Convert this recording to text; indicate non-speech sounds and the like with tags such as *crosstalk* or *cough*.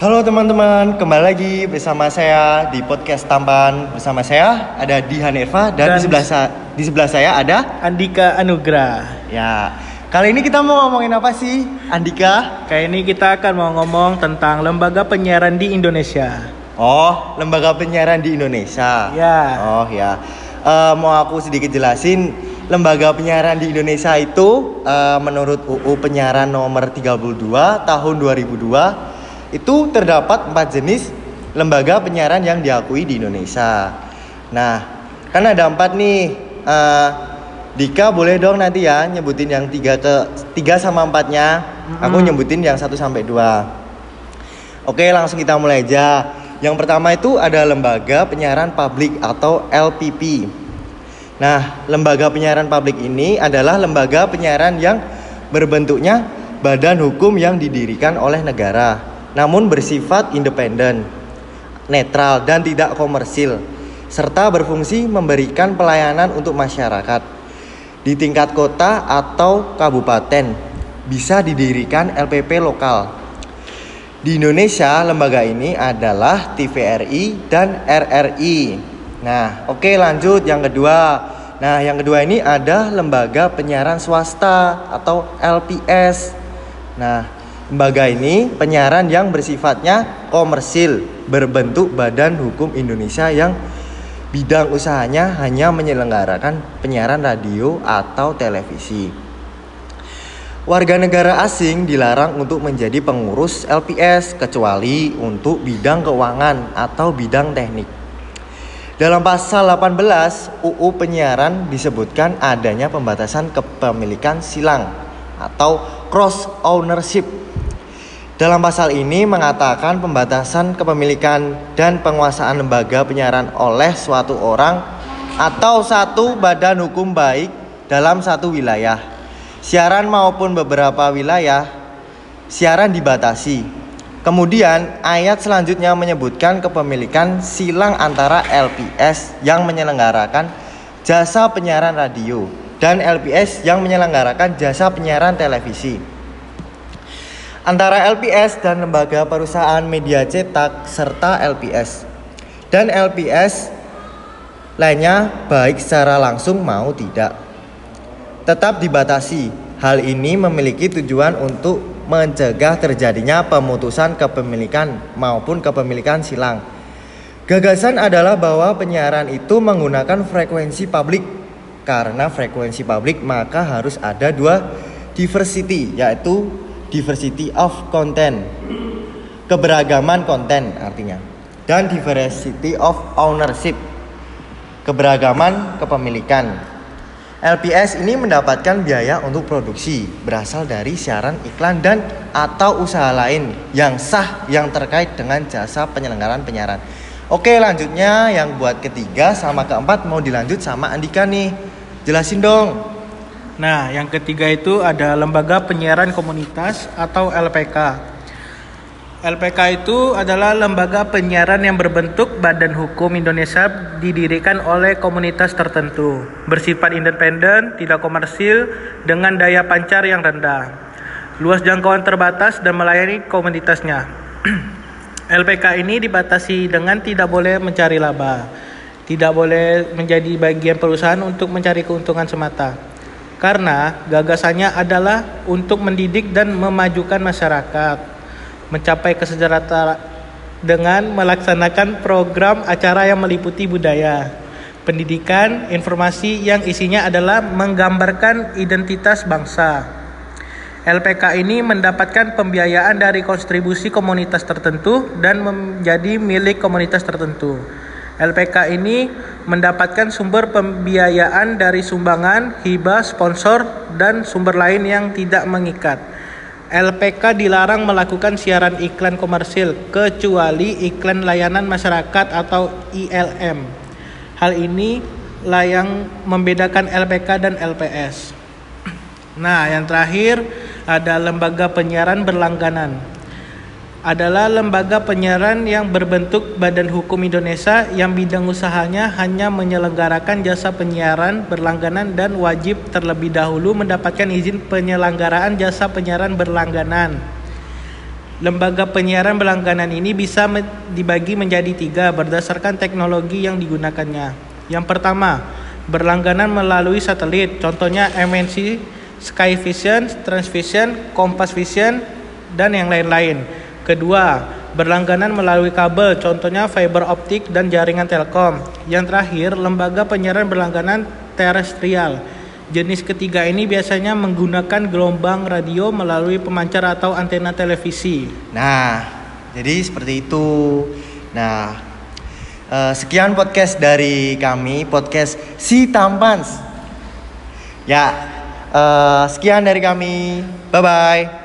Halo teman-teman, kembali lagi bersama saya di podcast Tampan. Bersama saya ada Dihan Irfa dan, Dan- di sebelah sa- di sebelah saya ada Andika Anugrah. ya. Kali ini kita mau ngomongin apa sih, Andika? Kayak ini kita akan mau ngomong tentang lembaga penyiaran di Indonesia. Oh, lembaga penyiaran di Indonesia. Ya. Oh ya. Eh, mau aku sedikit jelasin lembaga penyiaran di Indonesia itu eh, menurut UU Penyiaran nomor 32 tahun 2002 itu terdapat empat jenis lembaga penyiaran yang diakui di Indonesia. Nah, kan ada empat nih. Eh, Dika boleh dong nanti ya nyebutin yang tiga ke tiga sama empatnya. Aku nyebutin yang satu sampai dua. Oke, langsung kita mulai aja. Yang pertama itu ada lembaga penyiaran publik atau LPP. Nah, lembaga penyiaran publik ini adalah lembaga penyiaran yang berbentuknya badan hukum yang didirikan oleh negara, namun bersifat independen, netral dan tidak komersil, serta berfungsi memberikan pelayanan untuk masyarakat. Di tingkat kota atau kabupaten bisa didirikan LPP lokal. Di Indonesia, lembaga ini adalah TVRI dan RRI. Nah, oke lanjut yang kedua. Nah, yang kedua ini ada lembaga penyiaran swasta atau LPS. Nah, lembaga ini penyiaran yang bersifatnya komersil, berbentuk Badan Hukum Indonesia yang bidang usahanya hanya menyelenggarakan penyiaran radio atau televisi. Warga negara asing dilarang untuk menjadi pengurus LPS kecuali untuk bidang keuangan atau bidang teknik. Dalam pasal 18 UU penyiaran disebutkan adanya pembatasan kepemilikan silang atau cross ownership. Dalam pasal ini mengatakan pembatasan kepemilikan dan penguasaan lembaga penyiaran oleh suatu orang atau satu badan hukum baik dalam satu wilayah. Siaran maupun beberapa wilayah siaran dibatasi. Kemudian ayat selanjutnya menyebutkan kepemilikan silang antara LPS yang menyelenggarakan jasa penyiaran radio dan LPS yang menyelenggarakan jasa penyiaran televisi. Antara LPS dan lembaga perusahaan media cetak serta LPS dan LPS lainnya baik secara langsung mau tidak tetap dibatasi. Hal ini memiliki tujuan untuk mencegah terjadinya pemutusan kepemilikan maupun kepemilikan silang. Gagasan adalah bahwa penyiaran itu menggunakan frekuensi publik. Karena frekuensi publik maka harus ada dua diversity yaitu diversity of content. Keberagaman konten artinya. Dan diversity of ownership. Keberagaman kepemilikan. LPS ini mendapatkan biaya untuk produksi berasal dari siaran iklan dan atau usaha lain yang sah yang terkait dengan jasa penyelenggaraan penyiaran. Oke lanjutnya yang buat ketiga sama keempat mau dilanjut sama Andika nih. Jelasin dong. Nah, yang ketiga itu ada lembaga penyiaran komunitas atau LPK. LPK itu adalah lembaga penyiaran yang berbentuk Badan Hukum Indonesia didirikan oleh komunitas tertentu, bersifat independen, tidak komersil, dengan daya pancar yang rendah, luas jangkauan terbatas dan melayani komunitasnya. *clears throat* LPK ini dibatasi dengan tidak boleh mencari laba, tidak boleh menjadi bagian perusahaan untuk mencari keuntungan semata. Karena gagasannya adalah untuk mendidik dan memajukan masyarakat mencapai kesejahteraan dengan melaksanakan program acara yang meliputi budaya, pendidikan, informasi yang isinya adalah menggambarkan identitas bangsa. LPK ini mendapatkan pembiayaan dari kontribusi komunitas tertentu dan menjadi milik komunitas tertentu. LPK ini mendapatkan sumber pembiayaan dari sumbangan, hibah, sponsor, dan sumber lain yang tidak mengikat. LPK dilarang melakukan siaran iklan komersil kecuali iklan layanan masyarakat atau ILM. Hal ini lah yang membedakan LPK dan LPS. Nah, yang terakhir ada lembaga penyiaran berlangganan. Adalah lembaga penyiaran yang berbentuk Badan Hukum Indonesia yang bidang usahanya hanya menyelenggarakan jasa penyiaran berlangganan dan wajib terlebih dahulu mendapatkan izin penyelenggaraan jasa penyiaran berlangganan. Lembaga penyiaran berlangganan ini bisa dibagi menjadi tiga berdasarkan teknologi yang digunakannya. Yang pertama, berlangganan melalui satelit, contohnya MNC, Skyvision, Transvision, Kompas Vision, dan yang lain-lain. Kedua, berlangganan melalui kabel, contohnya fiber optik dan jaringan telkom. Yang terakhir, lembaga penyiaran berlangganan terestrial. Jenis ketiga ini biasanya menggunakan gelombang radio melalui pemancar atau antena televisi. Nah, jadi seperti itu. Nah, eh, sekian podcast dari kami, podcast Si Tampans. Ya, eh, sekian dari kami. Bye bye.